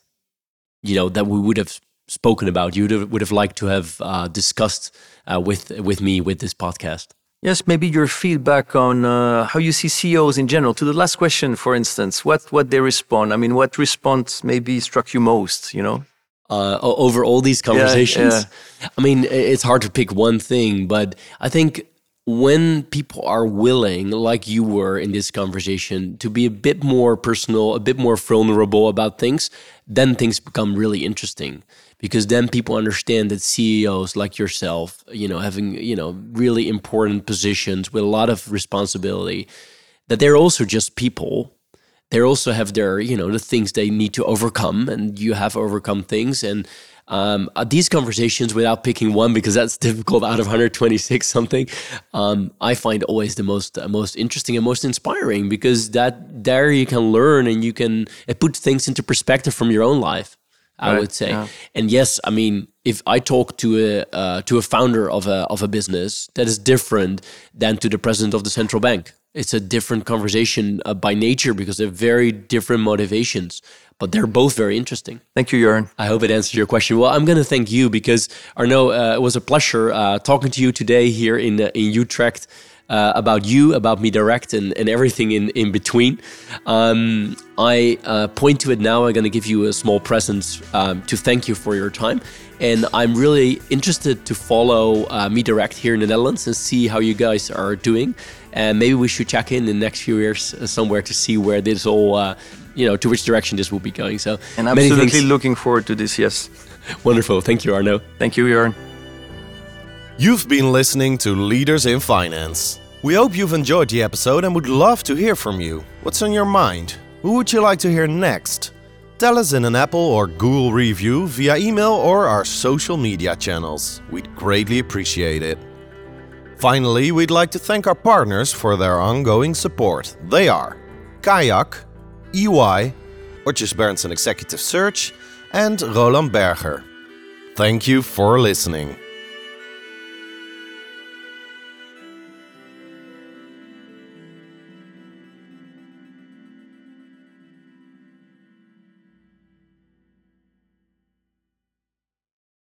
you know, that we would have spoken about, you would have, would have liked to have uh, discussed uh, with, with me with this podcast? Yes, maybe your feedback on uh, how you see CEOs in general. To the last question, for instance, what, what they respond. I mean, what response maybe struck you most, you know? uh, over all these conversations. Yeah, yeah. I mean, it's hard to pick one thing, but I think when people are willing, like you were in this conversation, to be a bit more personal, a bit more vulnerable about things, then things become really interesting. Because then people understand that CEOs like yourself, you know, having, you know, really important positions with a lot of responsibility, that they're also just people. They also have their you know the things they need to overcome and you have overcome things. And um, uh, these conversations without picking one because that's (laughs) difficult out of 126 something um, i find always the most uh, most interesting and most inspiring because that there you can learn and you can it puts things into perspective from your own life I right, would say, yeah. and yes, I mean, if I talk to a uh, to a founder of a of a business, that is different than to the president of the central bank it's a different conversation uh, by nature because they're very different motivations but they're both very interesting. Thank you, Jeroen. I hope it answers your question. Well, I'm going to thank you because Arnaud, uh, it was a pleasure uh, talking to you today here in uh, in Utrecht. Uh, about you, about MeDirect, and, and everything in, in between. Um, I uh, point to it now. I'm going to give you a small present um, to thank you for your time. And I'm really interested to follow uh, MeDirect here in the Netherlands and see how you guys are doing and maybe we should check in, in the next few years uh, somewhere to see where this all, uh, you know, to which direction this will be going. So, and I'm absolutely looking forward to this. Yes. (laughs) Wonderful. Thank you, Arnaud. Thank you, Jeroen. You've been listening to Leaders in Finance. We hope you've enjoyed the episode and would love to hear from you. What's on your mind? Who would you like to hear next? Tell us in an Apple or Google review via email or our social media channels. We'd greatly appreciate it. Finally, we'd like to thank our partners for their ongoing support. They are Kayak, EY, Odgers Berndtson Executive Search, and Roland Berger. Thank you for listening.